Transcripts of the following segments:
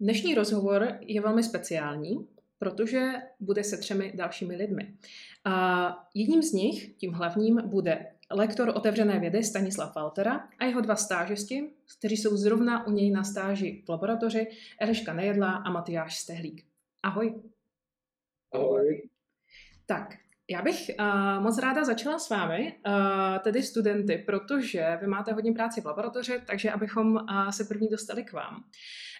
Dnešní rozhovor je velmi speciální, protože bude se třemi dalšími lidmi. A jedním z nich, tím hlavním, bude lektor otevřené vědy Stanislav Waltera a jeho dva stážisti, kteří jsou zrovna u něj na stáži v laboratoři, Eliška Nejedlá a Matyáš Stehlík. Ahoj. Ahoj. Tak, já bych uh, moc ráda začala s vámi, uh, tedy studenty, protože vy máte hodně práci v laboratoři, takže abychom uh, se první dostali k vám.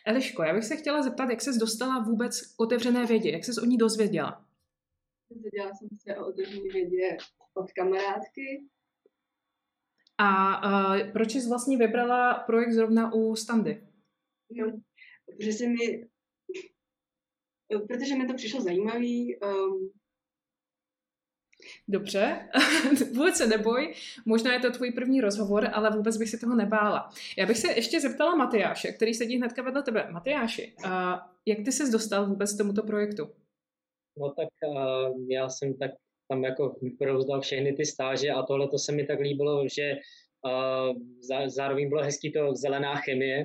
Eliško, já bych se chtěla zeptat, jak ses dostala vůbec k otevřené vědě, jak ses o ní dozvěděla? Dozvěděla jsem se o otevřené vědě od kamarádky. A uh, proč jsi vlastně vybrala projekt zrovna u Standy? No, protože se mi, protože mi to přišlo zajímavý, um, Dobře, vůbec se neboj, možná je to tvůj první rozhovor, ale vůbec bych si toho nebála. Já bych se ještě zeptala Matyáše, který sedí hnedka vedle tebe. Matyáši, jak ty ses dostal vůbec k tomuto projektu? No tak já jsem tak tam jako provzdal všechny ty stáže a tohle to se mi tak líbilo, že zároveň bylo hezký to zelená chemie,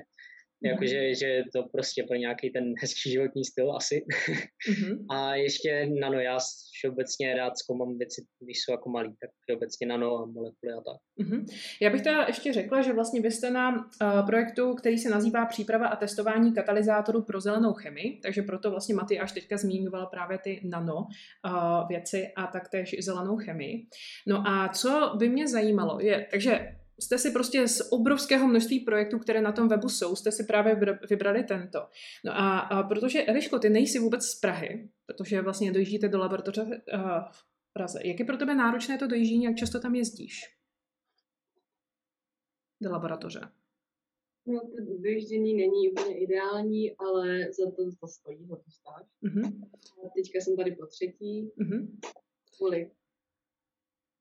Jakože mm-hmm. že to prostě pro nějaký ten hezký životní styl asi. Mm-hmm. a ještě nano, já všeobecně rád zkoumám věci, když jsou jako malý, tak všeobecně nano a molekuly a tak. Mm-hmm. Já bych teda ještě řekla, že vlastně vy jste na uh, projektu, který se nazývá Příprava a testování katalyzátorů pro zelenou chemii, takže proto vlastně až teďka zmiňovala právě ty nano uh, věci a taktéž zelenou chemii. No a co by mě zajímalo je, takže jste si prostě z obrovského množství projektů, které na tom webu jsou, jste si právě vybrali tento. No a, a protože, Eliško, ty nejsi vůbec z Prahy, protože vlastně dojíždíte do laboratoře uh, v Praze. Jak je pro tebe náročné to dojíždění, jak často tam jezdíš? Do laboratoře. No, to dojíždění není úplně ideální, ale za to to stojí, za to stáž. Uh-huh. Teďka jsem tady po třetí. Uh-huh. Kvůli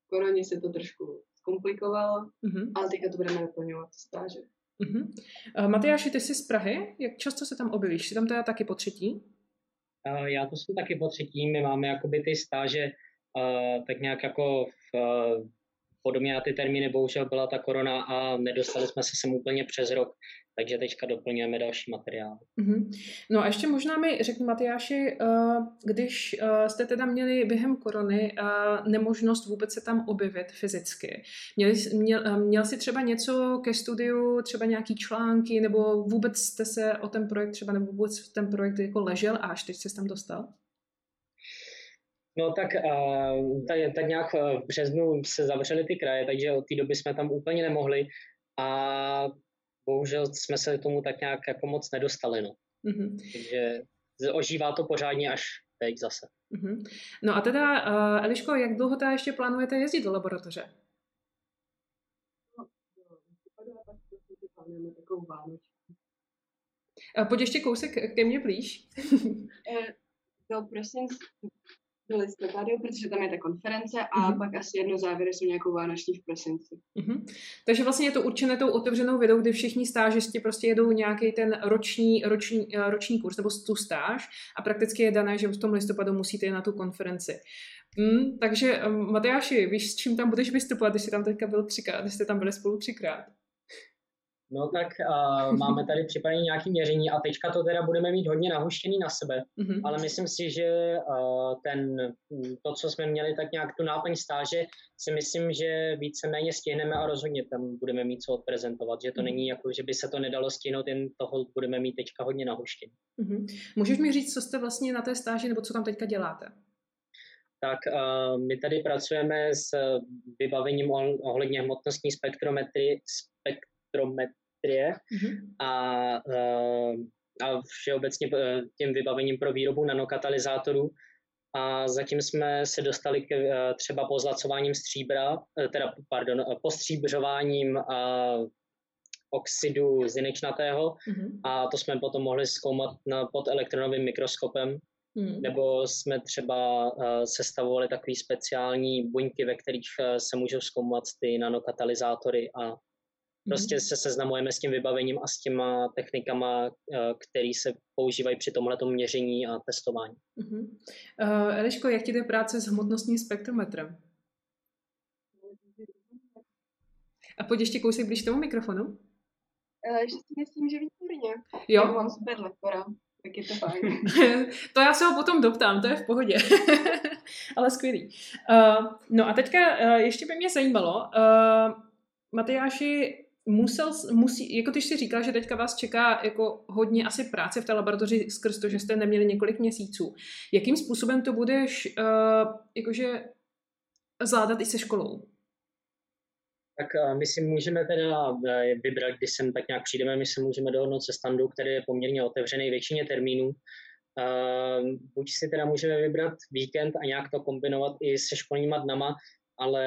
koroně se to trošku zkomplikovalo, mm-hmm. ale teďka to budeme naplňovat stáže. Mm-hmm. Uh, Matyáši, ty jsi z Prahy, jak často se tam objevíš? Jsi tam teda taky po třetí? Uh, já to jsem taky po třetí, my máme jakoby ty stáže uh, tak nějak jako v, uh, podobně na ty termíny, bohužel byla ta korona a nedostali jsme se sem úplně přes rok, takže teďka doplňujeme další materiál. Mm-hmm. No a ještě možná mi řekni, Matyáši, eh, když eh, jste teda měli během korony eh, nemožnost vůbec se tam objevit fyzicky, měli, měl, měl jsi třeba něco ke studiu, třeba nějaký články, nebo vůbec jste se o ten projekt třeba, nebo vůbec ten projekt jako ležel a až teď jsi tam dostal? No tak, tak, tak nějak v březnu se zavřely ty kraje, takže od té doby jsme tam úplně nemohli a bohužel jsme se tomu tak nějak jako moc nedostali. No. Mm-hmm. Takže ožívá to pořádně až teď zase. Mm-hmm. No a teda, uh, Eliško, jak dlouho teda ještě plánujete jezdit do laboratoře? Pojď ještě kousek ke mně blíž. Eh, do prosince, do listopadu, protože tam je ta konference a mm-hmm. pak asi jedno závěry jsou nějakou vánoční v prosinci. Mm-hmm. Takže vlastně je to určené tou otevřenou vědou, kdy všichni stážisti prostě jedou nějaký ten roční, roční, eh, roční kurz nebo tu stáž a prakticky je dané, že v tom listopadu musíte jít na tu konferenci. Mm, takže Matyáši, víš, s čím tam budeš vystupovat, když jsi tam teďka byl třikrát, když jste tam byli spolu třikrát? No tak uh, máme tady připravené nějaké měření a teďka to teda budeme mít hodně nahuštěný na sebe, mm-hmm. ale myslím si, že uh, ten, to, co jsme měli, tak nějak tu náplň stáže, si myslím, že víceméně stihneme a rozhodně tam budeme mít co odprezentovat, že to mm-hmm. není jako, že by se to nedalo stihnout, jen toho budeme mít teďka hodně nahuštěný. Mm-hmm. Můžeš mi říct, co jste vlastně na té stáži nebo co tam teďka děláte? tak uh, my tady pracujeme s vybavením ohledně hmotnostní spektrometry, spektrometry dioptrie mm-hmm. a, eh, a všeobecně eh, tím vybavením pro výrobu nanokatalyzátorů. A zatím jsme se dostali k eh, třeba pozlacováním stříbra, teda, pardon, postříbřováním oxidu zinečnatého mm-hmm. a to jsme potom mohli zkoumat na, pod elektronovým mikroskopem, mm. nebo jsme třeba uh, sestavovali takové speciální buňky, ve kterých uh, se můžou zkoumat ty nanokatalyzátory a Prostě mhm. se seznamujeme s tím vybavením a s těma technikama, eh, které se používají při tomhle měření a testování. Uh-huh. Uh, Eliško, jak ti jde práce s hmotnostním spektrometrem? A pojď ještě kousek blíž tomu mikrofonu. Uh, že si myslím, že výborně. Jo. Já mám super lektora, tak je to fajn. to já se ho potom doptám, to je v pohodě. Ale skvělý. Uh, no a teďka uh, ještě by mě zajímalo, uh, Matyáši, musel, musí, jako ty jsi říkal, že teďka vás čeká jako hodně asi práce v té laboratoři skrz to, že jste neměli několik měsíců. Jakým způsobem to budeš uh, jakože zvládat i se školou? Tak uh, my si můžeme teda uh, vybrat, když sem tak nějak přijdeme, my se můžeme dohodnout se standu, který je poměrně otevřený většině termínů. Buď si teda můžeme vybrat víkend a nějak to kombinovat i se školníma dnama, ale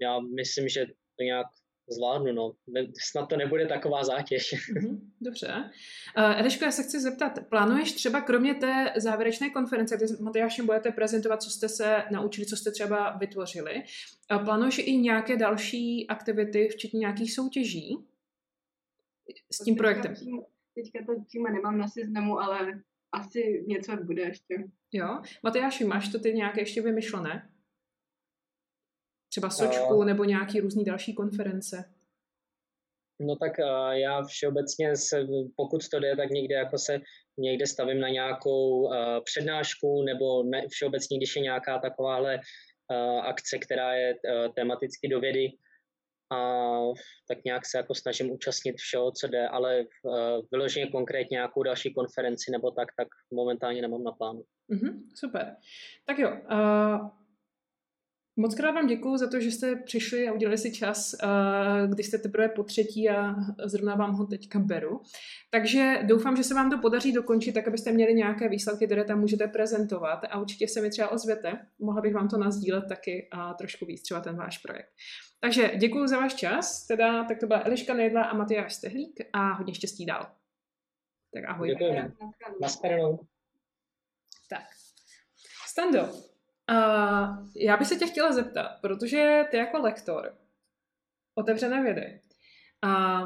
já myslím, že to nějak zvládnu, no. Snad to nebude taková zátěž. Mm-hmm, dobře. Uh, Edeško, já se chci zeptat, plánuješ třeba kromě té závěrečné konference, kde s Matyášem budete prezentovat, co jste se naučili, co jste třeba vytvořili, uh, plánuješ i nějaké další aktivity, včetně nějakých soutěží s tím projektem? Teďka to přímo nemám na seznamu, ale asi něco bude ještě. Jo. Matyáši, máš to ty nějaké ještě vymyšlené? Třeba Sočku nebo nějaký různý další konference? No tak uh, já všeobecně, se, pokud to jde, tak někde jako se někde stavím na nějakou uh, přednášku nebo ne, všeobecně, když je nějaká takováhle uh, akce, která je uh, tematicky do vědy, a tak nějak se jako snažím účastnit všeho, co jde, ale uh, vyloženě konkrétně nějakou další konferenci nebo tak, tak momentálně nemám na plánu. Mm-hmm, super. Tak jo, uh, Moc krát vám děkuji za to, že jste přišli a udělali si čas, když jste teprve po třetí a zrovna vám ho teďka beru. Takže doufám, že se vám to podaří dokončit, tak abyste měli nějaké výsledky, které tam můžete prezentovat a určitě se mi třeba ozvěte. Mohla bych vám to nazdílet taky a trošku víc, třeba ten váš projekt. Takže děkuji za váš čas. Teda, tak to byla Eliška Nejdla a Matyáš Stehlík a hodně štěstí dál. Tak ahoj. Děkujeme. Naschledanou. Tak. Stando, a já bych se tě chtěla zeptat, protože ty jako lektor otevřené vědy a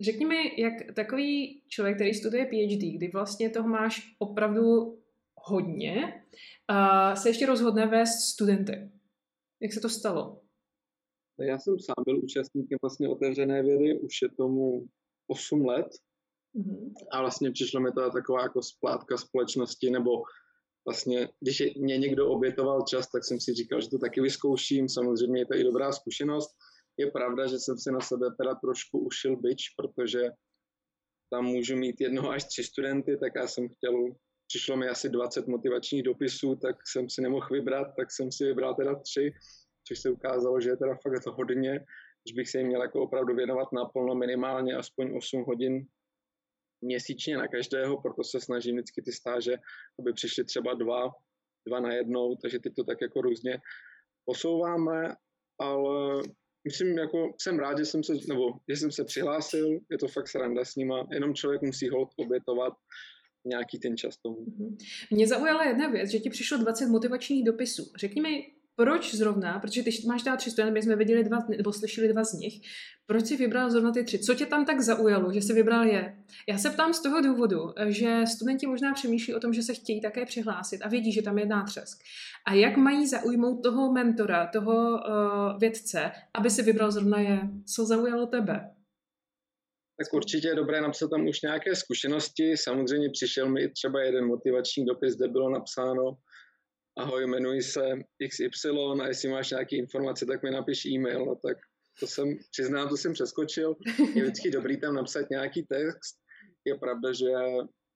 řekni mi, jak takový člověk, který studuje PhD, kdy vlastně toho máš opravdu hodně, a se ještě rozhodne vést studenty. Jak se to stalo? Já jsem sám byl účastníkem vlastně otevřené vědy, už je tomu 8 let. Mm-hmm. A vlastně přišlo mi to taková jako splátka společnosti nebo vlastně, když mě někdo obětoval čas, tak jsem si říkal, že to taky vyzkouším, samozřejmě je to i dobrá zkušenost. Je pravda, že jsem si na sebe teda trošku ušil byč, protože tam můžu mít jednoho až tři studenty, tak já jsem chtěl, přišlo mi asi 20 motivačních dopisů, tak jsem si nemohl vybrat, tak jsem si vybral teda tři, což se ukázalo, že je teda fakt to hodně, že bych se jim měl jako opravdu věnovat naplno minimálně aspoň 8 hodin měsíčně na každého, proto se snažím vždycky ty stáže, aby přišly třeba dva, dva na jednou, takže ty to tak jako různě posouváme, ale myslím, jako jsem rád, že jsem se, nebo že jsem se přihlásil, je to fakt sranda s nima, jenom člověk musí hold obětovat nějaký ten čas tomu. Mhm. Mě zaujala jedna věc, že ti přišlo 20 motivačních dopisů. Řekni mi, proč zrovna, protože ty máš dát tři studenty, my jsme viděli dva, nebo slyšeli dva z nich, proč jsi vybral zrovna ty tři? Co tě tam tak zaujalo, že jsi vybral je? Já se ptám z toho důvodu, že studenti možná přemýšlí o tom, že se chtějí také přihlásit a vědí, že tam je nátřesk. A jak mají zaujmout toho mentora, toho uh, vědce, aby si vybral zrovna je? Co zaujalo tebe? Tak určitě je dobré napsat tam už nějaké zkušenosti. Samozřejmě přišel mi třeba jeden motivační dopis, kde bylo napsáno, ahoj, jmenuji se XY a jestli máš nějaké informace, tak mi napiš e-mail. No tak to jsem, přiznám, to jsem přeskočil. Je vždycky dobrý tam napsat nějaký text. Je pravda, že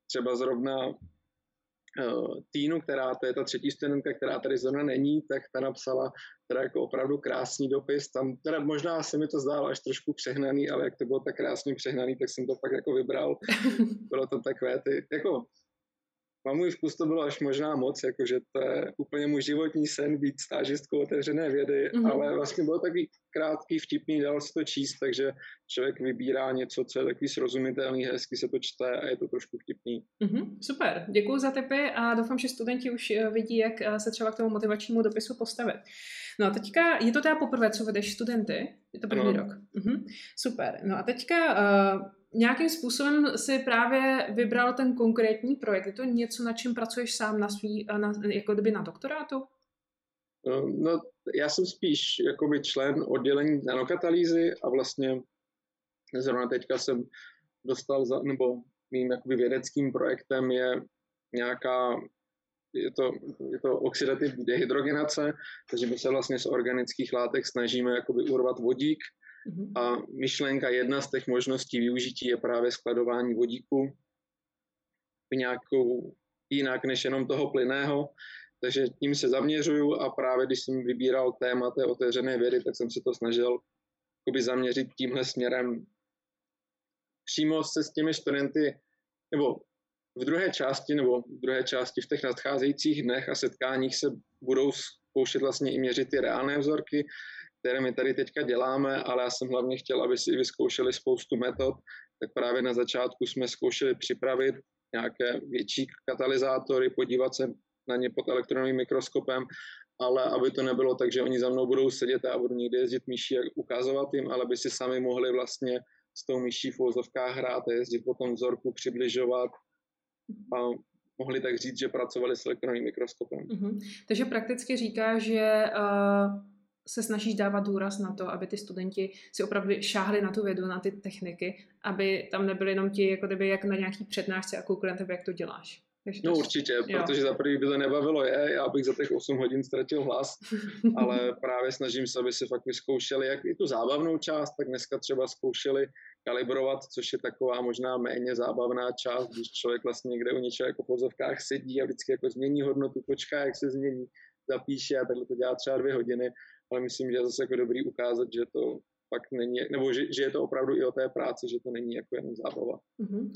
třeba zrovna uh, Týnu, která to je ta třetí studentka, která tady zrovna není, tak ta napsala teda jako opravdu krásný dopis. Tam teda možná se mi to zdálo až trošku přehnaný, ale jak to bylo tak krásně přehnaný, tak jsem to pak jako vybral. Bylo to takové ty, jako na můj vkus to bylo až možná moc, jakože to je úplně můj životní sen být stážistkou otevřené vědy, mm-hmm. ale vlastně bylo takový krátký, vtipný, dal se to číst, takže člověk vybírá něco, co je takový srozumitelný, hezky se to čte a je to trošku vtipný. Mm-hmm, super, děkuji za tipy a doufám, že studenti už eh, vidí, jak eh, se třeba k tomu motivačnímu dopisu postavit. No a teďka, je to teda poprvé, co vedeš studenty? Je to první ano. rok. Mm-hmm, super. No a teďka uh, nějakým způsobem si právě vybral ten konkrétní projekt. Je to něco, na čem pracuješ sám na svý, na, jako kdyby na doktorátu? No, no, já jsem spíš jakoby člen oddělení nanokatalýzy a vlastně Zrovna teďka jsem dostal, za, nebo mým jakoby vědeckým projektem je nějaká je to, je to oxidativní dehydrogenace, takže my se vlastně z organických látek snažíme jakoby urvat vodík. A myšlenka jedna z těch možností využití je právě skladování vodíku nějakou jinak než jenom toho plyného, takže tím se zaměřuju a právě když jsem vybíral téma té otevřené vědy, tak jsem se to snažil zaměřit tímhle směrem. Přímo se s těmi studenty, nebo v druhé části, nebo v druhé části v těch nadcházejících dnech a setkáních se budou zkoušet vlastně i měřit ty reálné vzorky, které my tady teďka děláme, ale já jsem hlavně chtěl, aby si vyzkoušeli spoustu metod, tak právě na začátku jsme zkoušeli připravit nějaké větší katalyzátory, podívat se na ně pod elektronovým mikroskopem, ale aby to nebylo tak, že oni za mnou budou sedět a budu někde jezdit myší a ukazovat jim, ale aby si sami mohli vlastně s tou myší v vozovkách hrát a jezdit po tom vzorku, přibližovat a mohli tak říct, že pracovali s elektronovým mikroskopem. Mm-hmm. Takže prakticky říká, že uh, se snažíš dávat důraz na to, aby ty studenti si opravdu šáhli na tu vědu, na ty techniky, aby tam nebyli jenom ti, jako kdyby jak na nějaký přednášce a koukli jak to děláš. Takže no určitě, jo. protože za prvý by to nebavilo je, já bych za těch 8 hodin ztratil hlas, ale právě snažím se, aby si fakt vyzkoušeli jak i tu zábavnou část, tak dneska třeba zkoušeli kalibrovat, což je taková možná méně zábavná část, když člověk vlastně někde u něčeho jako v pozovkách sedí a vždycky jako změní hodnotu, počká, jak se změní, zapíše a takhle to dělá třeba dvě hodiny, ale myslím, že je zase jako dobrý ukázat, že to fakt není, nebo že, že je to opravdu i o té práci, že to není jako jenom zábava. Uh-huh.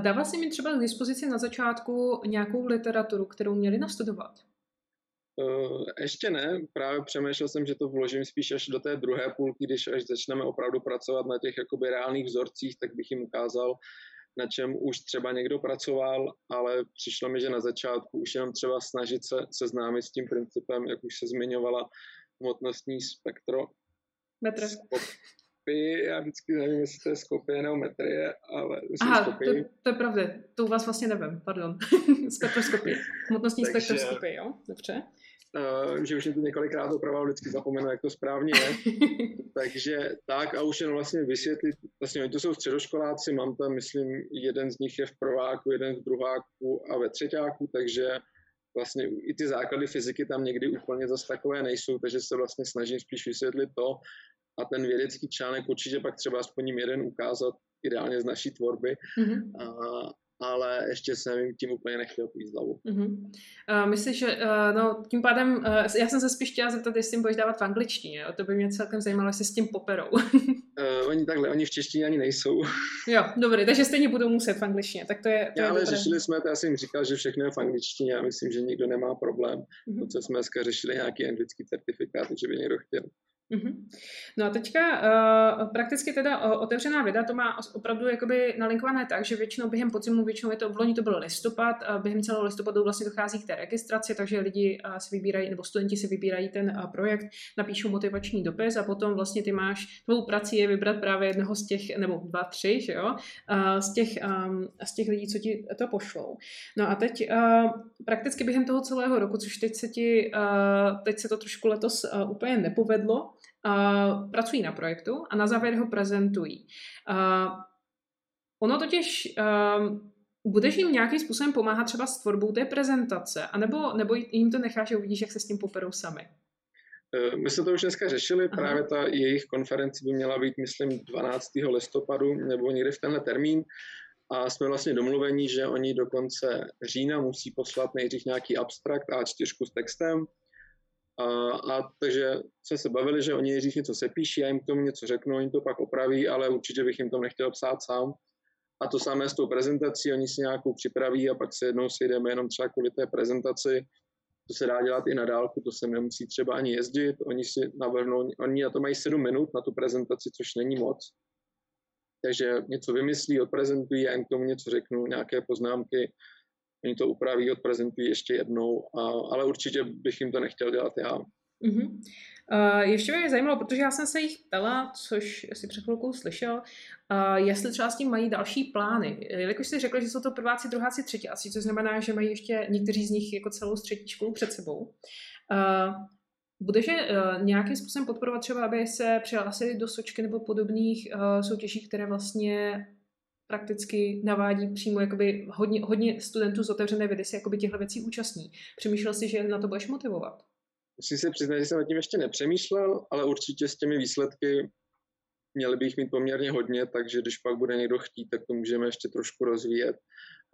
Dával jsi mi třeba k dispozici na začátku nějakou literaturu, kterou měli nastudovat? Uh, ještě ne, právě přemýšlel jsem, že to vložím spíš až do té druhé půlky, když až začneme opravdu pracovat na těch jakoby reálných vzorcích, tak bych jim ukázal, na čem už třeba někdo pracoval, ale přišlo mi, že na začátku už jenom třeba snažit se seznámit s tím principem, jak už se zmiňovala, hmotnostní spektro, Metr. Skopy, já vždycky nevím, jestli to je skopie nebo metrie, ale Aha, to, to, je pravda, to u vás vlastně nevím, pardon. spektroskopie, hmotnostní Takže, spektroskopie, jo, dobře. Uh, že už jsem to několikrát opravdu vždycky zapomenu, jak to správně je. Takže tak a už jenom vlastně vysvětlit, vlastně oni to jsou středoškoláci, mám tam, myslím, jeden z nich je v prváku, jeden v druháku a ve třetíku, takže vlastně i ty základy fyziky tam někdy úplně zase takové nejsou, takže se vlastně snažím spíš vysvětlit to a ten vědecký článek určitě pak třeba aspoň jeden ukázat ideálně z naší tvorby. Mm-hmm. A, ale ještě jsem jim tím úplně nechtěl půjít hlavu. Uh-huh. Uh, myslíš, že uh, no, tím pádem, uh, já jsem se spíš chtěla zeptat, jestli jim budeš dávat v angličtině, to by mě celkem zajímalo, jestli s tím poperou. uh, oni takhle, oni v češtině ani nejsou. jo, dobré, takže stejně budou muset v angličtině, tak to je, to já, je ale dobré. řešili jsme to, já jsem jim říkal, že všechno je v angličtině, já myslím, že nikdo nemá problém. Uh-huh. To, co jsme dneska řešili, nějaký anglický certifikát, že by někdo chtěl. Mm-hmm. No a teďka uh, prakticky teda uh, otevřená věda to má opravdu jakoby nalinkované tak, že většinou během podzimu, většinou je to, v to byl listopad, a během celého listopadu vlastně dochází k té registraci, takže lidi uh, si vybírají, nebo studenti si vybírají ten uh, projekt, napíšou motivační dopis a potom vlastně ty máš, tvou prací je vybrat právě jednoho z těch, nebo dva, tři, že jo, uh, z, těch, um, z těch lidí, co ti to pošlou. No a teď uh, prakticky během toho celého roku, což teď se ti, uh, teď se to trošku letos uh, úplně nepovedlo, uh, pracují na projektu a na závěr ho prezentují. Uh, ono totiž uh, budeš jim nějakým způsobem pomáhat třeba s tvorbou té prezentace, anebo, nebo jim to necháš a uvidíš, jak se s tím poperou sami? My jsme to už dneska řešili, Aha. právě ta jejich konference by měla být, myslím, 12. listopadu nebo někdy v tenhle termín a jsme vlastně domluveni, že oni do konce října musí poslat nejdřív nějaký abstrakt A4 s textem, a, a takže jsme se bavili, že oni nejdřív něco sepíší, já jim k tomu něco řeknu, oni to pak opraví, ale určitě bych jim to nechtěl psát sám. A to samé s tou prezentací, oni si nějakou připraví a pak se jednou sejdeme jenom třeba kvůli té prezentaci. To se dá dělat i na dálku, to se nemusí třeba ani jezdit. Oni si navrhnou, oni na to mají sedm minut na tu prezentaci, což není moc. Takže něco vymyslí, odprezentují, a jim k tomu něco řeknu, nějaké poznámky, oni to upraví, odprezentují ještě jednou, a, ale určitě bych jim to nechtěl dělat já. Uh-huh. Uh, ještě mě zajímalo, protože já jsem se jich ptala, což si před chvilkou slyšel, uh, jestli třeba s tím mají další plány. Jelikož jsi řekl, že jsou to prváci, druháci, třetí, asi, což znamená, že mají ještě někteří z nich jako celou střední školu před sebou. Uh, Budeš uh, nějakým způsobem podporovat třeba, aby se přihlásili do sočky nebo podobných uh, soutěží, které vlastně prakticky navádí přímo jakoby hodně, hodně studentů z otevřené vědy se jakoby těchto věcí účastní. Přemýšlel jsi, že na to budeš motivovat? Musím se přiznat, že jsem nad tím ještě nepřemýšlel, ale určitě s těmi výsledky měli bych mít poměrně hodně, takže když pak bude někdo chtít, tak to můžeme ještě trošku rozvíjet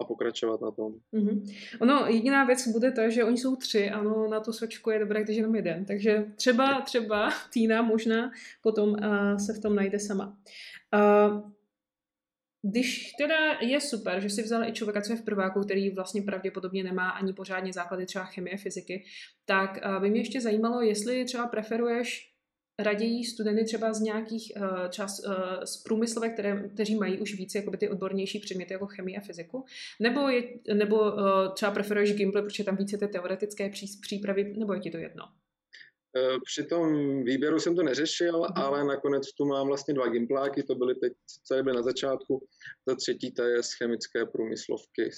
a pokračovat na tom. Mm-hmm. Ono, jediná věc bude to, že oni jsou tři, ano, na tu sočku je dobré, když jenom jeden. Takže třeba, třeba Týna možná potom uh, se v tom najde sama. Uh, když teda je super, že si vzal i člověka, co je v prváku, který vlastně pravděpodobně nemá ani pořádně základy třeba chemie, fyziky, tak uh, by mě ještě zajímalo, jestli třeba preferuješ raději studenty třeba z nějakých čas, uh, z průmyslovek, které, kteří mají už více jakoby ty odbornější předměty jako chemii a fyziku, nebo, je, nebo třeba preferuješ Gimple, protože tam více ty teoretické pří, přípravy, nebo je ti to jedno? Při tom výběru jsem to neřešil, mm. ale nakonec tu mám vlastně dva gimpláky, to byly teď, co byly na začátku, za třetí to je z chemické průmyslovky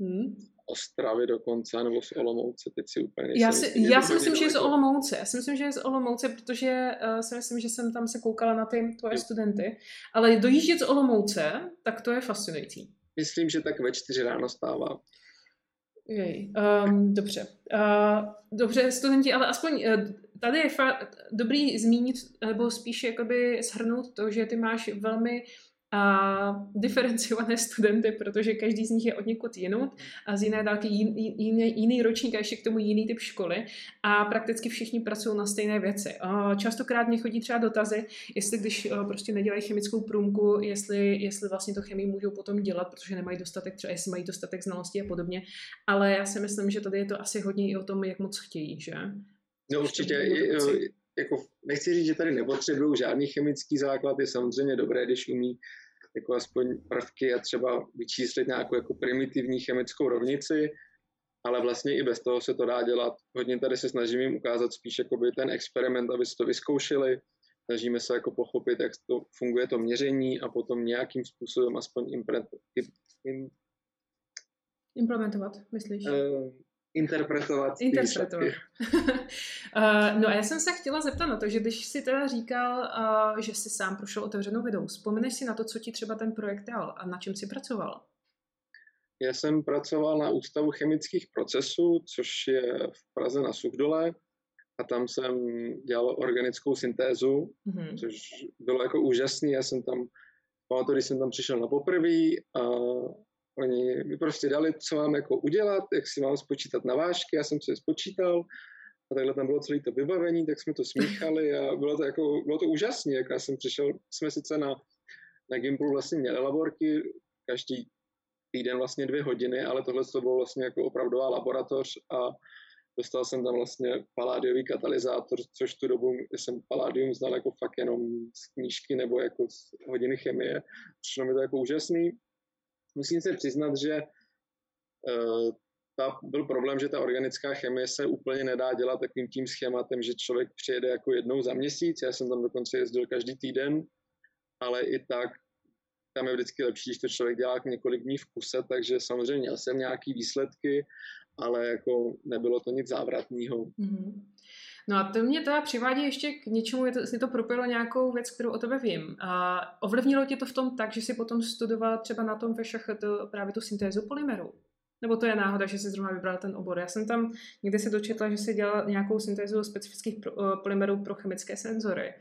hmm. Ostravy dokonce, nebo z Olomouce, teď si úplně Já si, já si myslím, že je z Olomouce. Já si myslím, že je z Olomouce, protože uh, si myslím, že jsem tam se koukala na ty tvoje studenty. Ale dojíždět z Olomouce, tak to je fascinující. Myslím, že tak ve čtyři ráno stává. Jej, um, dobře. Uh, dobře, studenti, ale aspoň uh, tady je fa- dobrý zmínit, nebo spíše jakoby shrnout to, že ty máš velmi a diferenciované studenty, protože každý z nich je od někud jinut a z jiné dálky jin, jiný, jiný ročník a ještě k tomu jiný typ školy a prakticky všichni pracují na stejné věci. Častokrát mě chodí třeba dotazy, jestli když e, prostě nedělají chemickou průmku, jestli, jestli vlastně to chemii můžou potom dělat, protože nemají dostatek, třeba jestli mají dostatek znalostí a podobně, ale já si myslím, že tady je to asi hodně i o tom, jak moc chtějí, že? No určitě, jako nechci říct, že tady nepotřebují žádný chemický základ, je samozřejmě dobré, když umí jako aspoň prvky a třeba vyčíslit nějakou jako primitivní chemickou rovnici, ale vlastně i bez toho se to dá dělat. Hodně tady se snažím jim ukázat spíš jakoby ten experiment, aby si to vyzkoušeli. Snažíme se jako pochopit, jak to funguje to měření a potom nějakým způsobem aspoň impre, im, implementovat, myslíš? Uh, interpretovat. Interpretovat. uh, no a já jsem se chtěla zeptat na to, že když jsi teda říkal, uh, že jsi sám prošel otevřenou vidou, vzpomeneš si na to, co ti třeba ten projekt dal a na čem jsi pracoval? Já jsem pracoval na Ústavu chemických procesů, což je v Praze na Suchdole a tam jsem dělal organickou syntézu, mm-hmm. což bylo jako úžasný. Já jsem tam, pamatuju, když jsem tam přišel na poprvé a Oni mi prostě dali, co mám jako udělat, jak si mám spočítat na vážky, já jsem si je spočítal a takhle tam bylo celé to vybavení, tak jsme to smíchali a bylo to, jako, bylo to úžasné, jak já jsem přišel, jsme sice na, na Gimplu vlastně měli laborky, každý týden vlastně dvě hodiny, ale tohle to bylo vlastně jako opravdová laboratoř a dostal jsem tam vlastně paládiový katalyzátor, což tu dobu jsem paládium znal jako fakt jenom z knížky nebo jako z hodiny chemie. Přišlo mi to jako úžasný musím se přiznat, že uh, ta, byl problém, že ta organická chemie se úplně nedá dělat takovým tím schématem, že člověk přijede jako jednou za měsíc, já jsem tam dokonce jezdil každý týden, ale i tak tam je vždycky lepší, když to člověk dělá několik dní v kuse, takže samozřejmě měl jsem nějaký výsledky, ale jako nebylo to nic závratného. Mm-hmm. No a to mě teda přivádí ještě k něčemu, je to, propojilo nějakou věc, kterou o tebe vím. A ovlivnilo tě to v tom tak, že jsi potom studoval třeba na tom ve to, právě tu syntézu polymerů? Nebo to je náhoda, že jsi zrovna vybral ten obor? Já jsem tam někde se dočetla, že jsi dělal nějakou syntézu specifických pro, polymerů pro chemické senzory.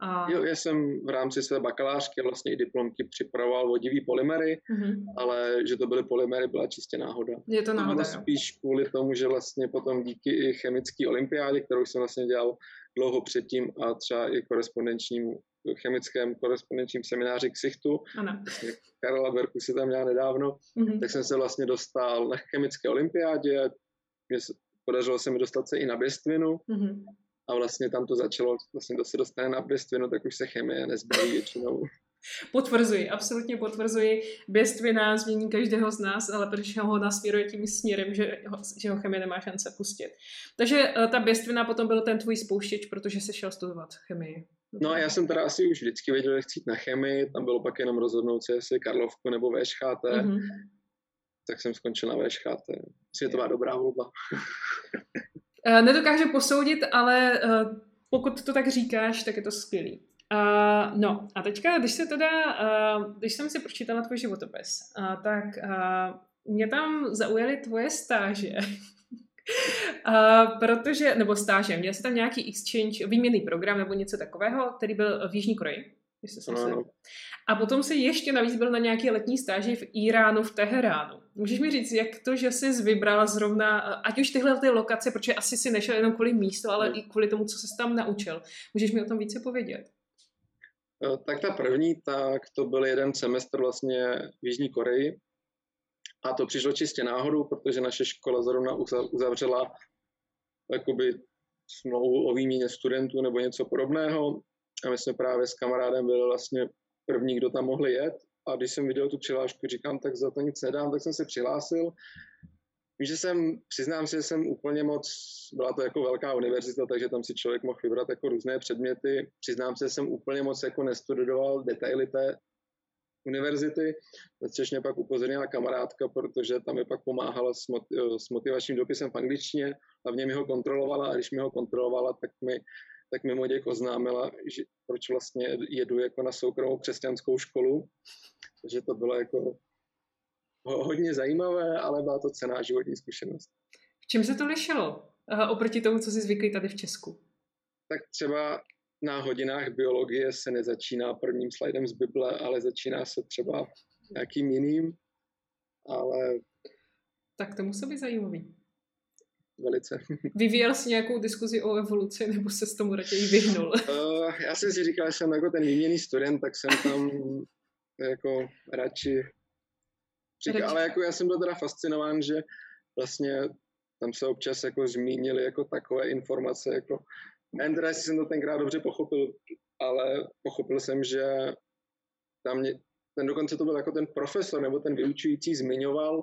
A... Jo, já jsem v rámci své bakalářky vlastně i diplomky připravoval vodivý polymery, mm-hmm. ale že to byly polymery, byla čistě náhoda. Je to náhoda, jo. spíš kvůli tomu, že vlastně potom díky i chemické olympiádě, kterou jsem vlastně dělal dlouho předtím a třeba i korespondenčnímu chemickém korespondenčním semináři k SICHTu, ano. Vlastně Karla Berku si tam měla nedávno, mm-hmm. tak jsem se vlastně dostal na chemické olympiádě, mě podařilo se mi dostat se i na Běstvinu, mm-hmm a vlastně tam to začalo, vlastně to se dostane na běstvinu, tak už se chemie nezbaví většinou. Potvrzuji, absolutně potvrzuji. Běstvina změní každého z nás, ale protože ho nasměruje tím směrem, že ho, že ho chemie nemá šance pustit. Takže eh, ta běstvina potom byl ten tvůj spouštěč, protože jsi šel studovat chemii. No a já jsem teda asi už vždycky věděl, že chci jít na chemii, tam bylo pak jenom rozhodnout se, jestli Karlovku nebo VŠHT, mm-hmm. tak jsem skončil na VŠHT. Světová dobrá volba. Uh, nedokážu posoudit, ale uh, pokud to tak říkáš, tak je to skvělý. Uh, no a teďka, když se teda, uh, když jsem si pročítala tvůj životopis, uh, tak uh, mě tam zaujaly tvoje stáže. Uh, protože, nebo stáže, měl jsi tam nějaký exchange, výměný program nebo něco takového, který byl v Jižní Koreji, jestli jsem no, A potom se ještě navíc byl na nějaký letní stáži v Iránu, v Teheránu. Můžeš mi říct, jak to, že jsi vybrala zrovna, ať už tyhle ty lokace, protože asi si nešel jenom kvůli místu, ale no. i kvůli tomu, co jsi tam naučil. Můžeš mi o tom více povědět? Eh, tak ta první, tak to byl jeden semestr vlastně v Jižní Koreji. A to přišlo čistě náhodou, protože naše škola zrovna uzavřela jakoby smlouvu o výměně studentů nebo něco podobného. A my jsme právě s kamarádem byli vlastně první, kdo tam mohli jet. A když jsem viděl tu přihlášku, říkám, tak za to nic nedám, tak jsem se přihlásil. Vím, že jsem, přiznám si, že jsem úplně moc, byla to jako velká univerzita, takže tam si člověk mohl vybrat jako různé předměty. Přiznám se, že jsem úplně moc jako nestudoval detaily té univerzity, což mě pak upozornila kamarádka, protože tam mi pak pomáhala s, mot- s motivačním dopisem v angličtině, hlavně mi ho kontrolovala a když mi ho kontrolovala, tak mi tak mimo děk oznámila, že proč vlastně jedu jako na soukromou křesťanskou školu. Takže to bylo jako hodně zajímavé, ale byla to cená životní zkušenost. V čem se to lišilo oproti tomu, co jsi zvyklý tady v Česku? Tak třeba na hodinách biologie se nezačíná prvním slajdem z Bible, ale začíná se třeba nějakým jiným, ale... Tak to musí být zajímavý. Velice. Vyvíjel jsi nějakou diskuzi o evoluci, nebo se s tomu raději vyhnul? Uh, já jsem si říkal, že jsem jako ten výměný student, tak jsem tam jako radši říkal, ale jako já jsem byl teda fascinován, že vlastně tam se občas jako zmínili jako takové informace, jako Nevím teda, jestli jsem to tenkrát dobře pochopil, ale pochopil jsem, že tam mě, ten dokonce to byl jako ten profesor nebo ten vyučující zmiňoval,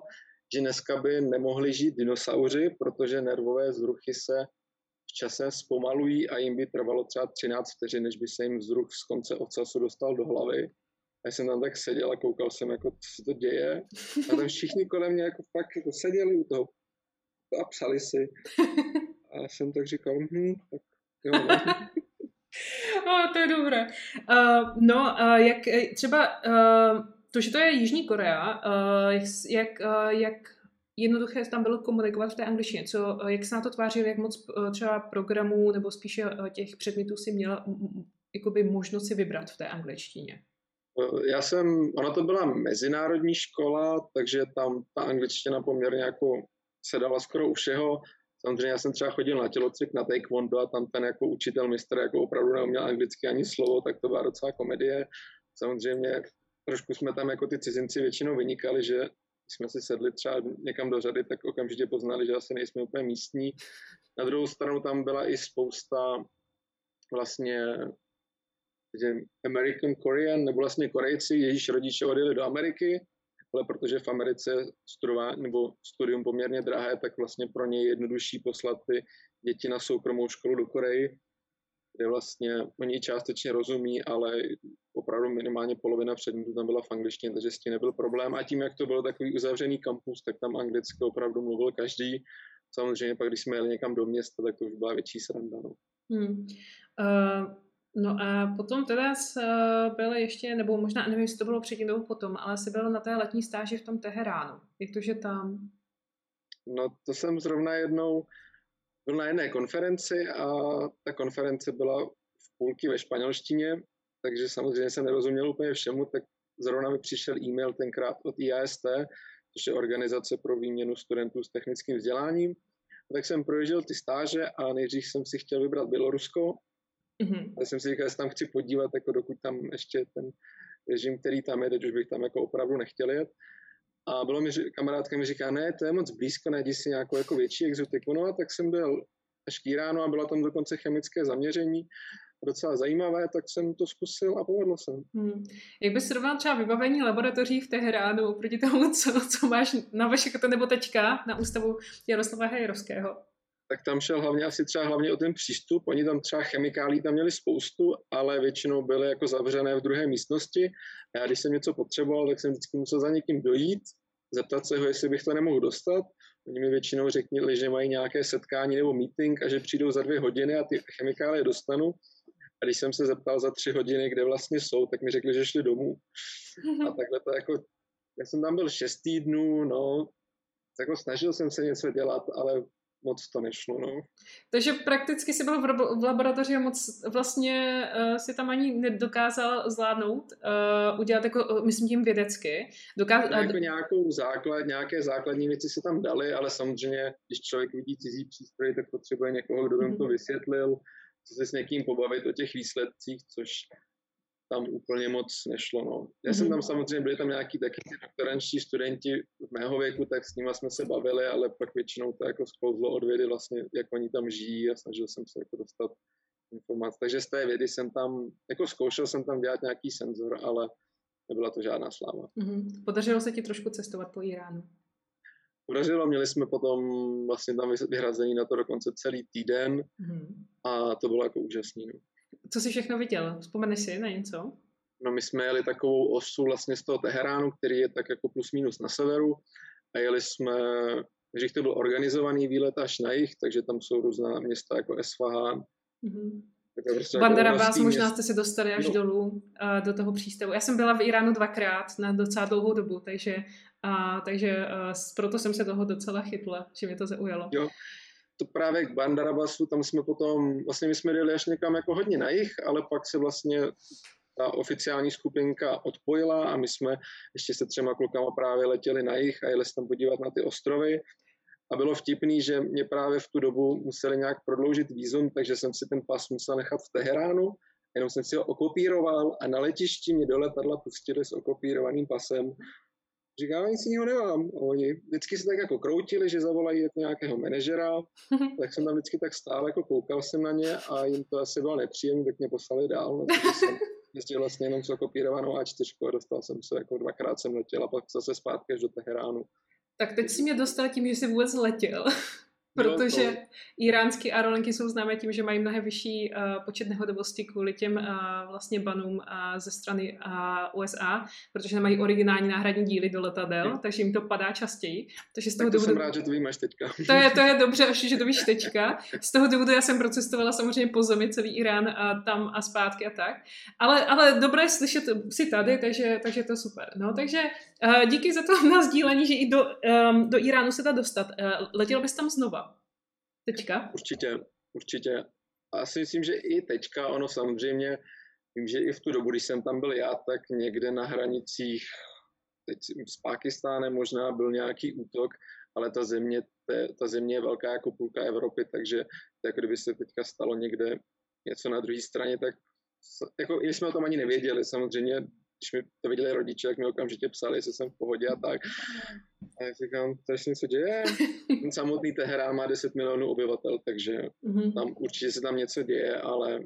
že dneska by nemohli žít dinosauři, protože nervové vzruchy se v čase zpomalují a jim by trvalo třeba 13 vteřin, než by se jim vzruch z konce ocasu dostal do hlavy. A jsem tam tak seděl a koukal jsem, jako, co se to děje. A tam všichni kolem mě jako fakt jako seděli u toho a psali si. A já jsem tak říkal, hm, tak Jo, no. to je dobré. Uh, no, uh, jak eh, třeba uh, to, že to je Jižní Korea, uh, jak, uh, jak jednoduché tam bylo komunikovat v té angličtině, co, jak se na to tvářil, jak moc třeba programů nebo spíše těch předmětů si měla jakoby možnost si vybrat v té angličtině? Já jsem, ona to byla mezinárodní škola, takže tam ta angličtina poměrně jako se dala skoro u všeho. Samozřejmě já jsem třeba chodil na tělocvik na taekwondo a tam ten jako učitel mistr jako opravdu neuměl anglicky ani slovo, tak to byla docela komedie. Samozřejmě trošku jsme tam jako ty cizinci většinou vynikali, že jsme si sedli třeba někam do řady, tak okamžitě poznali, že asi nejsme úplně místní. Na druhou stranu tam byla i spousta vlastně že American Korean, nebo vlastně Korejci, jejíž rodiče odjeli do Ameriky, ale protože v Americe studování nebo studium poměrně drahé, tak vlastně pro ně je jednodušší poslat ty děti na soukromou školu do Koreji, kde vlastně oni částečně rozumí, ale opravdu minimálně polovina předmětů tam byla v angličtině, takže s tím nebyl problém. A tím, jak to byl takový uzavřený kampus, tak tam anglicky opravdu mluvil každý. Samozřejmě pak, když jsme jeli někam do města, tak to už byla větší sranda. No. Hmm. Uh, No a potom teda byl ještě, nebo možná nevím, jestli to bylo předtím nebo potom, ale jsi byl na té letní stáži v tom Teheránu. Jak to, že tam? No to jsem zrovna jednou byl na jedné konferenci a ta konference byla v půlky ve španělštině, takže samozřejmě jsem nerozuměl úplně všemu, tak zrovna mi přišel e-mail tenkrát od IAST, což je organizace pro výměnu studentů s technickým vzděláním. Tak jsem projížděl ty stáže a nejdřív jsem si chtěl vybrat Bělorusko, Mm-hmm. Já jsem si říkal, že se tam chci podívat, jako dokud tam ještě ten režim, který tam je, teď už bych tam jako opravdu nechtěl jet. A bylo mi, kamarádka mi říká, ne, to je moc blízko, najdi si nějakou jako větší exotiku. No a tak jsem byl Iránu a bylo tam dokonce chemické zaměření, docela zajímavé, tak jsem to zkusil a povedlo se. Hmm. Jak bys srovnal třeba vybavení laboratoří v Teheránu proti tomu, co, co máš na vaše nebo teďka na ústavu Jaroslava Hejrovského? Tak tam šel hlavně asi třeba hlavně o ten přístup. Oni tam třeba chemikálí tam měli spoustu, ale většinou byly jako zavřené v druhé místnosti. A já když jsem něco potřeboval, tak jsem vždycky musel za někým dojít zeptat se ho, jestli bych to nemohl dostat. Oni mi většinou řekli, že mají nějaké setkání nebo meeting a že přijdou za dvě hodiny a ty chemikálie dostanu. A když jsem se zeptal za tři hodiny, kde vlastně jsou, tak mi řekli, že šli domů. A takhle to jako, já jsem tam byl šest týdnů, no, jako snažil jsem se něco dělat, ale moc to nešlo, no. Takže prakticky jsi byl v, v laboratoři a moc vlastně uh, si tam ani nedokázal zvládnout, uh, udělat jako, myslím tím vědecky. Dokáz- jako nějakou základ, nějaké základní věci se tam dali, ale samozřejmě, když člověk vidí cizí přístroj, tak potřebuje někoho, kdo by mm-hmm. to mhm. vysvětlil, se s někým pobavit o těch výsledcích, což tam úplně moc nešlo. No. Já jsem tam mhm. samozřejmě, byli tam nějaký taky doktorančtí studenti v mého věku, tak s nimi jsme se bavili, ale pak většinou to jako sklouzlo od vědy vlastně, jak oni tam žijí a snažil jsem se jako dostat informace. Takže z té vědy jsem tam, jako zkoušel jsem tam dělat nějaký senzor, ale nebyla to žádná sláva. Mm-hmm. Podařilo se ti trošku cestovat po Iránu? Podařilo, měli jsme potom vlastně tam vyhrazený na to dokonce celý týden mm-hmm. a to bylo jako úžasný. No. Co jsi všechno viděl? Vzpomeneš si na něco? No my jsme jeli takovou osu vlastně z toho Teheránu, který je tak jako plus minus na severu a jeli jsme, že to byl organizovaný výlet až na jich, takže tam jsou různá města jako Esfahan, mm-hmm. Prostě Bandara jako vás, možná jste se dostali až no. dolů uh, do toho přístavu. Já jsem byla v Iránu dvakrát na docela dlouhou dobu, takže, uh, takže uh, proto jsem se toho docela chytla, že mě to zaujalo. Jo, to právě k Bandarabasu, tam jsme potom, vlastně my jsme jeli až někam jako hodně na jich, ale pak se vlastně ta oficiální skupinka odpojila a my jsme ještě se třema klukama právě letěli na jich a jeli se tam podívat na ty ostrovy. A bylo vtipný, že mě právě v tu dobu museli nějak prodloužit výzum, takže jsem si ten pas musel nechat v Teheránu, jenom jsem si ho okopíroval a na letišti mě do letadla pustili s okopírovaným pasem Říkám, nic jiného nemám. A oni vždycky se tak jako kroutili, že zavolají jako nějakého manažera, tak jsem tam vždycky tak stál, jako koukal jsem na ně a jim to asi bylo nepříjemné, tak mě poslali dál. No, jsem jezdil vlastně jenom s okopírovanou A4 a dostal jsem se, jako dvakrát jsem letěl a pak zase zpátky až do Teheránu. Tak teď si mě dostal tím, že jsi vůbec letěl. Protože no, to... iránské aerolinky jsou známé tím, že mají mnohem vyšší uh, počet nehodovosti kvůli těm uh, vlastně banům uh, ze strany uh, USA, protože nemají originální náhradní díly do letadel, hmm. takže jim to padá častěji. Takže z toho tak to důvodu... jsem rád, že to vím až teďka. To je, to je dobře, až že to víš teďka. Z toho důvodu já jsem procestovala samozřejmě po zemi celý Irán a tam a zpátky a tak. Ale, ale dobré slyšet si tady, takže, takže to super. No, takže uh, díky za to na sdílení, že i do, um, do Iránu se dá dostat. Uh, letěl bys tam znova? Teďka? Určitě, určitě. A si myslím, že i teďka, ono samozřejmě, vím, že i v tu dobu, když jsem tam byl já, tak někde na hranicích teď s Pákistánem možná byl nějaký útok, ale ta země, ta země je velká jako půlka Evropy, takže tak kdyby se teďka stalo někde něco na druhé straně, tak jako, jsme o tom ani nevěděli, samozřejmě když mi to viděli rodiče, jak mi okamžitě psali, jestli jsem v pohodě a tak. A já říkám, to se něco děje. Ten samotný Teherán má 10 milionů obyvatel, takže mm-hmm. tam určitě se tam něco děje, ale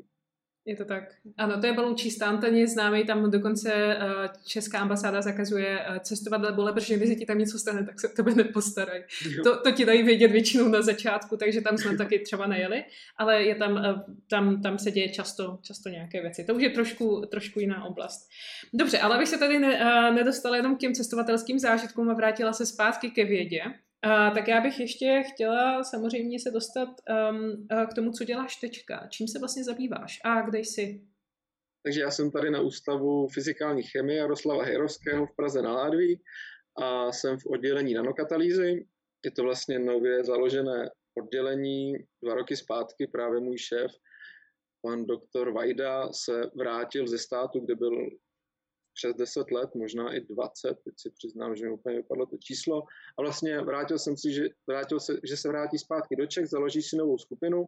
je to tak. Ano, to je Balučí stán, ten je známý, tam dokonce uh, česká ambasáda zakazuje uh, cestovat do Bole, protože když ti tam něco stane, tak se o tebe nepostarají. To, to ti dají vědět většinou na začátku, takže tam jsme taky třeba nejeli, ale je tam, uh, tam, tam se děje často, často nějaké věci. To už je trošku, trošku jiná oblast. Dobře, ale abych se tady ne, nedostala jenom k těm cestovatelským zážitkům a vrátila se zpátky ke vědě, Uh, tak já bych ještě chtěla samozřejmě se dostat um, k tomu, co děláš teďka. Čím se vlastně zabýváš a kde jsi? Takže já jsem tady na Ústavu fyzikální chemie Jaroslava Hejrovského v Praze na Ládví a jsem v oddělení nanokatalýzy. Je to vlastně nově založené oddělení. Dva roky zpátky právě můj šéf, pan doktor Vajda, se vrátil ze státu, kde byl přes 10 let, možná i 20, teď si přiznám, že mi úplně vypadlo to číslo. A vlastně vrátil jsem si, že, vrátil se, že se vrátí zpátky do Čech, založí si novou skupinu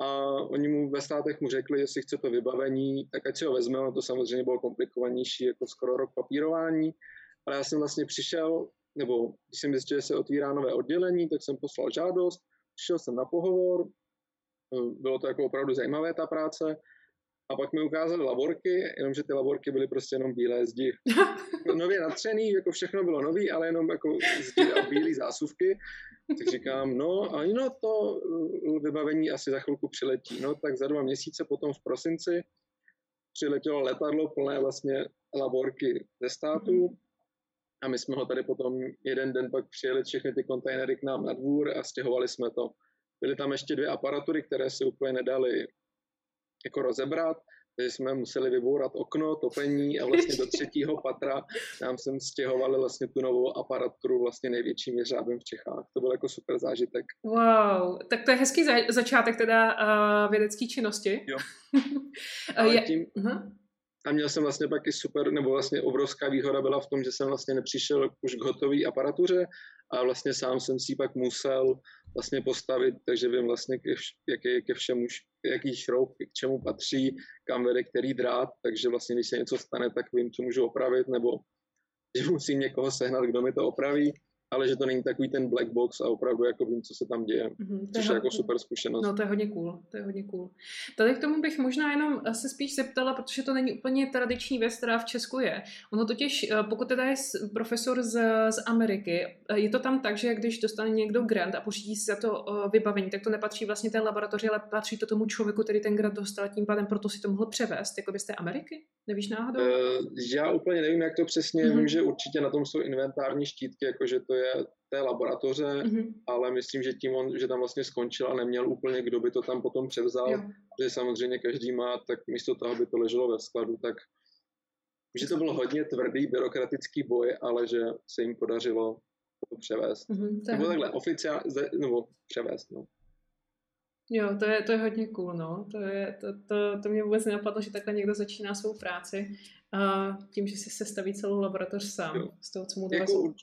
a oni mu ve státech mu řekli, jestli chce to vybavení, tak ať si ho vezme, to samozřejmě bylo komplikovanější, jako skoro rok papírování, ale já jsem vlastně přišel, nebo když jsem zjistil, že se otvírá nové oddělení, tak jsem poslal žádost, přišel jsem na pohovor, bylo to jako opravdu zajímavé ta práce, a pak mi ukázali laborky, jenomže ty laborky byly prostě jenom bílé zdi. Nově natřený, jako všechno bylo nový, ale jenom jako zdi a bílé zásuvky. Tak říkám, no a no to eh, vybavení asi za chvilku přiletí. No tak za dva měsíce potom v prosinci přiletělo letadlo plné vlastně laborky ze státu. A my jsme ho tady potom jeden den pak přijeli všechny ty kontejnery k nám na dvůr a stěhovali jsme to. Byly tam ještě dvě aparatury, které se úplně nedali jako rozebrat, takže jsme museli vybourat okno, topení a vlastně do třetího patra nám sem stěhovali vlastně tu novou aparaturu vlastně největším jeřábem v Čechách. To byl jako super zážitek. Wow, tak to je hezký za- začátek teda uh, vědecké činnosti. Jo. Ale je... tím, uh-huh. A měl jsem vlastně taky super, nebo vlastně obrovská výhoda byla v tom, že jsem vlastně nepřišel už k hotové aparatuře a vlastně sám jsem si pak musel vlastně postavit, takže vím vlastně, ke, jak je ke všemu, jaký šroub k čemu patří, kam vede který drát, takže vlastně když se něco stane, tak vím, co můžu opravit, nebo že musím někoho sehnat, kdo mi to opraví ale že to není takový ten black box a opravdu jako vím, co se tam děje, mm-hmm, což je jako super zkušenost. No to je hodně cool, to je hodně cool. Tady k tomu bych možná jenom se spíš zeptala, protože to není úplně tradiční věc, která v Česku je. Ono totiž, eh, pokud teda je profesor z, z Ameriky, eh, je to tam tak, že když dostane někdo grant a pořídí si za to eh, vybavení, tak to nepatří vlastně té laboratoři, ale patří to tomu člověku, který ten grant dostal, tím pádem proto si to mohl převést, jako byste Ameriky? Nevíš náhodou? Uh, já úplně nevím, jak to přesně, mm-hmm. vím, že určitě na tom jsou inventární štítky, jakože to je té laboratoře, mm-hmm. ale myslím, že tím on, že tam vlastně skončil a neměl úplně, kdo by to tam potom převzal, jo. protože samozřejmě každý má, tak místo toho, aby to leželo ve skladu, tak že to byl hodně tvrdý byrokratický boj, ale že se jim podařilo to převést. Mm-hmm, to nebo takhle, oficiálně, nebo převést, no. Jo, to je, to je hodně cool, no. To, je, to, to, to mě vůbec nenapadlo, že takhle někdo začíná svou práci a tím, že si sestaví celou laboratoř sám jo. z toho, co mu dává. Jako,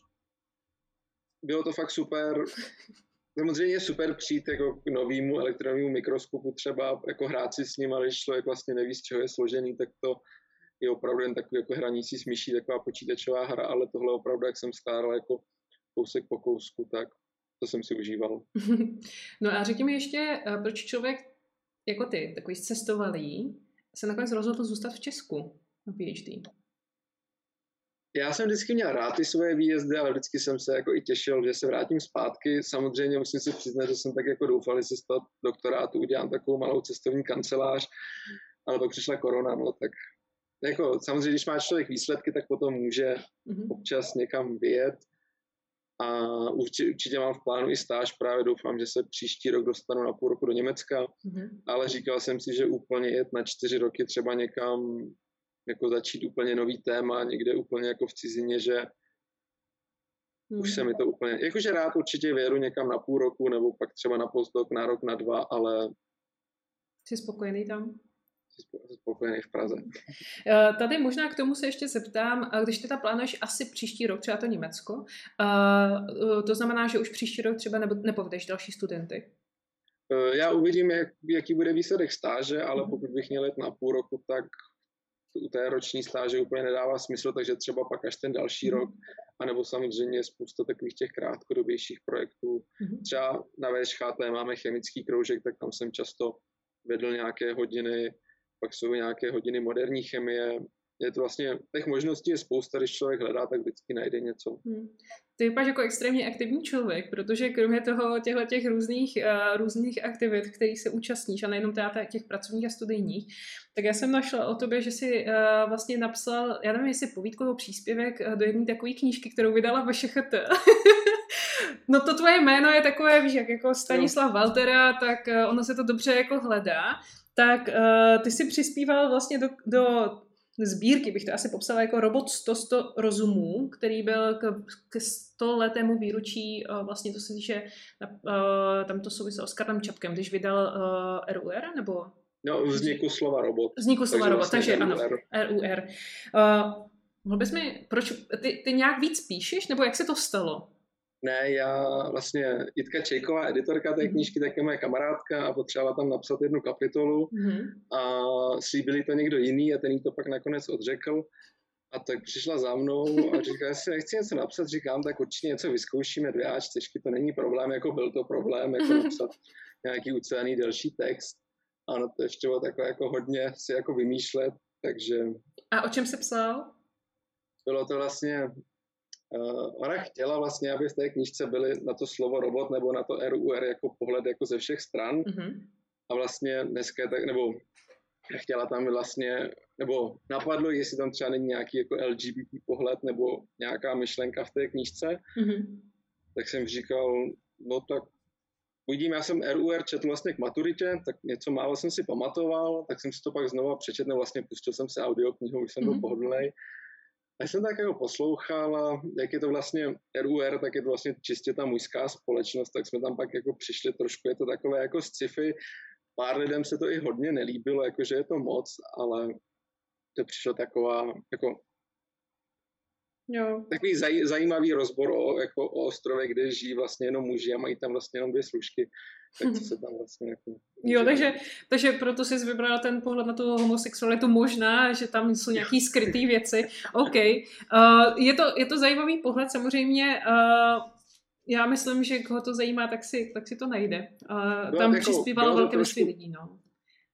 bylo to fakt super. Samozřejmě je super přijít jako k novému elektronovému mikroskopu třeba, jako hrát si s ním, ale když člověk vlastně neví, z čeho je složený, tak to je opravdu jen takový jako hraní si s myší, taková počítačová hra, ale tohle opravdu, jak jsem skládal jako kousek po kousku, tak to jsem si užíval. No a řekni mi ještě, eh, proč člověk jako ty, takový cestovalý, se nakonec rozhodl zůstat v Česku na PhD? Já jsem vždycky měl rád ty svoje výjezdy, ale vždycky jsem se jako i těšil, že se vrátím zpátky. Samozřejmě musím si přiznat, že jsem tak jako doufal, že si z toho doktorátu udělám takovou malou cestovní kancelář, ale pak přišla korona, no tak jako samozřejmě, když má člověk výsledky, tak potom může mm-hmm. občas někam vyjet. A určitě, určitě mám v plánu i stáž, právě doufám, že se příští rok dostanu na půl roku do Německa, mm-hmm. ale říkal jsem si, že úplně jet na čtyři roky třeba někam jako začít úplně nový téma někde úplně jako v cizině, že hmm. už se mi to úplně, jakože rád určitě věru někam na půl roku nebo pak třeba na postdoc na rok, na dva, ale... Jsi spokojený tam? Spokojený v Praze. Eh, tady možná k tomu se ještě zeptám, když teda plánuješ asi příští rok třeba to Německo, eh, to znamená, že už příští rok třeba nepovedeš další studenty? Eh, já uvidím, jak, jaký bude výsledek stáže, ale hmm. pokud bych měl jet na půl roku, tak u té roční stáže úplně nedává smysl, takže třeba pak až ten další mhm. rok, anebo samozřejmě spousta takových těch krátkodobějších projektů. Mhm. Třeba na VŠHT máme chemický kroužek, tak tam jsem často vedl nějaké hodiny, pak jsou nějaké hodiny moderní chemie, je to vlastně, těch možností je spousta, když člověk hledá, tak vždycky najde něco. Hmm. Ty vypadáš jako extrémně aktivní člověk, protože kromě toho těchto těch různých, uh, různých aktivit, kterých se účastníš, a nejenom teda těch pracovních a studijních, tak já jsem našla o tobě, že jsi uh, vlastně napsal, já nevím, jestli povídku nebo příspěvek uh, do jedné takové knížky, kterou vydala VŠHT. no to tvoje jméno je takové, víš, jak jako Stanislav Waltera, tak uh, ono se to dobře jako hledá. Tak uh, ty si přispíval vlastně do, do sbírky, bych to asi popsala jako robot 100, 100 rozumů, který byl k, k 100 letému výročí, uh, vlastně to se týče, uh, tam to souviselo s Karlem Čapkem, když vydal uh, RUR, nebo? No, vzniku slova robot. Vzniku slova takže robot, vlastně takže ano, RUR. Uh, mohl bys mi, proč, ty, ty nějak víc píšeš, nebo jak se to stalo? Ne, já vlastně, Jitka Čejková, editorka té mhm. knížky, tak je moje kamarádka a potřebovala tam napsat jednu kapitolu mm-hmm. a slíbili to někdo jiný a ten jí to pak nakonec odřekl. A tak přišla za mnou a říká, si chci něco napsat, říkám, tak určitě něco vyzkoušíme, dvě a čtyřky, to není problém, jako byl to problém, jako napsat nějaký ucelený delší text. Ano, to ještě bylo takové jako hodně si jako vymýšlet, takže... A o čem se psal? Bylo to vlastně ona chtěla vlastně, aby v té knižce byly na to slovo robot nebo na to RUR jako pohled jako ze všech stran. Mm-hmm. A vlastně dneska tak, nebo chtěla tam vlastně, nebo napadlo, jestli tam třeba není nějaký jako LGBT pohled nebo nějaká myšlenka v té knížce, mm-hmm. tak jsem říkal, no tak uvidím, já jsem RUR četl vlastně k maturitě, tak něco málo jsem si pamatoval, tak jsem si to pak znova přečetl, vlastně pustil jsem si audioknihu, už jsem byl mm-hmm. pohodlný. A jsem tak jako poslouchal a jak je to vlastně RUR, tak je to vlastně čistě ta mužská společnost, tak jsme tam pak jako přišli trošku, je to takové jako sci-fi, pár lidem se to i hodně nelíbilo, jakože je to moc, ale to přišlo taková, jako Jo. Takový zaj, zajímavý rozbor o, jako o ostrově, kde žijí vlastně jenom muži a mají tam vlastně jenom dvě služky. Tak to se tam vlastně jako... Jo, takže, takže proto jsi vybrala ten pohled na tu homosexualitu možná, že tam jsou nějaký skryté věci. OK. Uh, je, to, je to zajímavý pohled, samozřejmě uh, já myslím, že koho to zajímá, tak si, tak si to najde. Uh, tam jako, přispívalo velké množství lidí, no.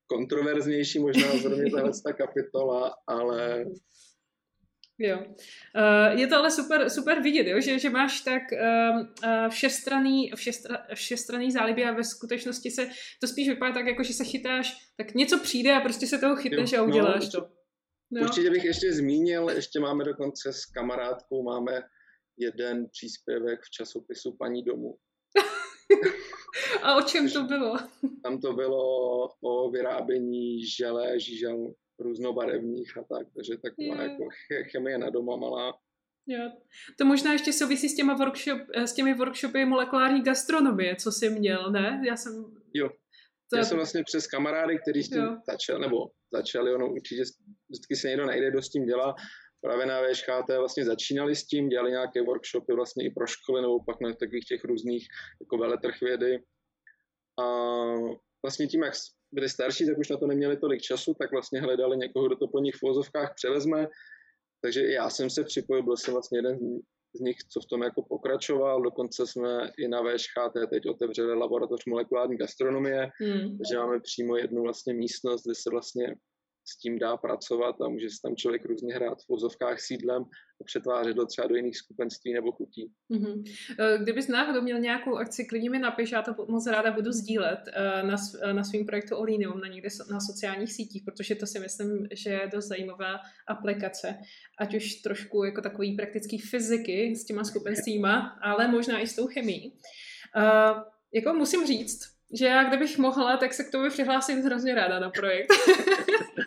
Kontroverznější možná zrovna tahle ta kapitola, ale Jo. Uh, je to ale super, super vidět, jo? Že, že máš tak uh, uh, všestraný, všestra, všestraný záliby a ve skutečnosti se to spíš vypadá tak, jako že se chytáš, tak něco přijde a prostě se toho chytneš jo, a uděláš no, to. No. Určitě bych ještě zmínil, ještě máme dokonce s kamarádkou, máme jeden příspěvek v časopisu Paní domu. a o čem to bylo? Tam to bylo o vyrábění žele, žížel různobarevných a tak, takže taková je. jako chemie na doma malá. Jo. To možná ještě souvisí s, těma workshop, s těmi workshopy molekulární gastronomie, co jsi měl, ne? Já jsem... Jo. To... Já jsem vlastně přes kamarády, kteří s tím jo. začal, nebo začali, ono určitě vždycky se někdo najde, kdo s tím dělá, právě na VŠKT vlastně začínali s tím, dělali nějaké workshopy vlastně i pro školy, nebo pak na takových těch různých jako veletrh vědy. A vlastně tím, jak byli starší, tak už na to neměli tolik času, tak vlastně hledali někoho, kdo to po nich v vozovkách převezme. Takže já jsem se připojil, byl jsem vlastně jeden z nich, co v tom jako pokračoval. Dokonce jsme i na VŠHT teď otevřeli laboratoř molekulární gastronomie, hmm. takže máme přímo jednu vlastně místnost, kde se vlastně s tím dá pracovat a může se tam člověk různě hrát v vozovkách sídlem a přetvářet to třeba do jiných skupenství nebo chutí. Mm-hmm. Kdybys náhodou měl nějakou akci, klidně mi napiš, já to moc ráda budu sdílet eh, na, eh, na svým projektu Olinium, na někde na sociálních sítích, protože to si myslím, že je dost zajímavá aplikace, ať už trošku jako takový praktický fyziky s těma skupenstvíma, ale možná i s tou chemií. Uh, jako musím říct, že já kdybych mohla, tak se k tomu přihlásím hrozně ráda na projekt.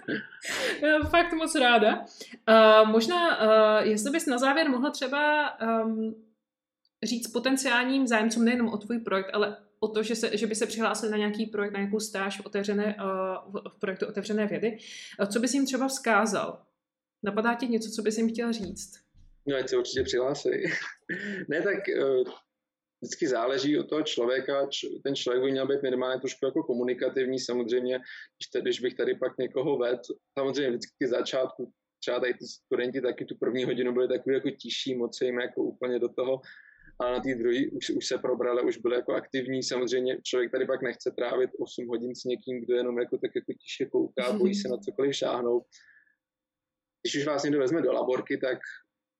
Fakt moc ráda. Uh, možná, uh, jestli bys na závěr mohla třeba um, říct potenciálním zájemcům nejenom o tvůj projekt, ale o to, že, se, že by se přihlásili na nějaký projekt, na nějakou stáž v, otevřené, uh, v projektu otevřené vědy, co bys jim třeba vzkázal? Napadá ti něco, co bys jim chtěl říct? No, ať se určitě přihlásí. ne, tak uh, vždycky záleží od toho člověka, ten člověk by měl být minimálně trošku jako komunikativní, samozřejmě, když, když bych tady pak někoho ved, samozřejmě vždycky začátku, třeba tady ty studenti taky tu první hodinu byli takový jako tiší, moc se jim jako úplně do toho, a na té druhé už, už se probrali, už byli jako aktivní. Samozřejmě člověk tady pak nechce trávit 8 hodin s někým, kdo jenom jako tak jako tiše kouká, bojí se na cokoliv šáhnout. Když už vás někdo vezme do laborky, tak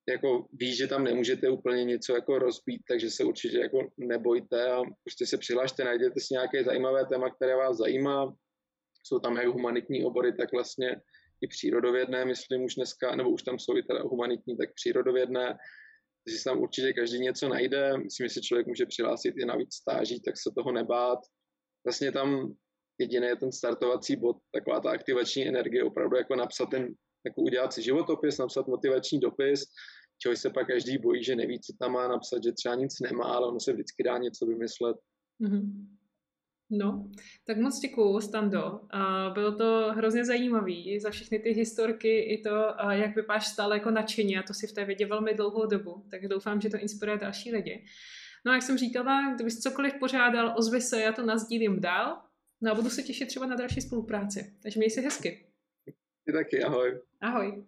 jako ví, že tam nemůžete úplně něco jako rozbít, takže se určitě jako nebojte a prostě se přihlašte, najděte si nějaké zajímavé téma, které vás zajímá. Jsou tam jak humanitní obory, tak vlastně i přírodovědné, myslím už dneska, nebo už tam jsou i teda humanitní, tak přírodovědné. Takže tam určitě každý něco najde. Myslím, že si člověk může přihlásit i na víc stáží, tak se toho nebát. Vlastně tam jediný je ten startovací bod, taková ta aktivační energie, opravdu jako napsat ten, jako udělat si životopis, napsat motivační dopis, čeho se pak každý bojí, že neví, co tam má napsat, že třeba nic nemá, ale ono se vždycky dá něco vymyslet. Mm-hmm. No, tak moc děkuju, Stando. Bylo to hrozně zajímavý za všechny ty historky i to, jak vypadáš stále jako nadšeně a to si v té vědě velmi dlouhou dobu, tak doufám, že to inspiruje další lidi. No a jak jsem říkala, kdybys cokoliv pořádal, ozvi se, já to nazdílím dál. No a budu se těšit třeba na další spolupráci. Takže měj si hezky. Ty taky, ahoj. Ahoj.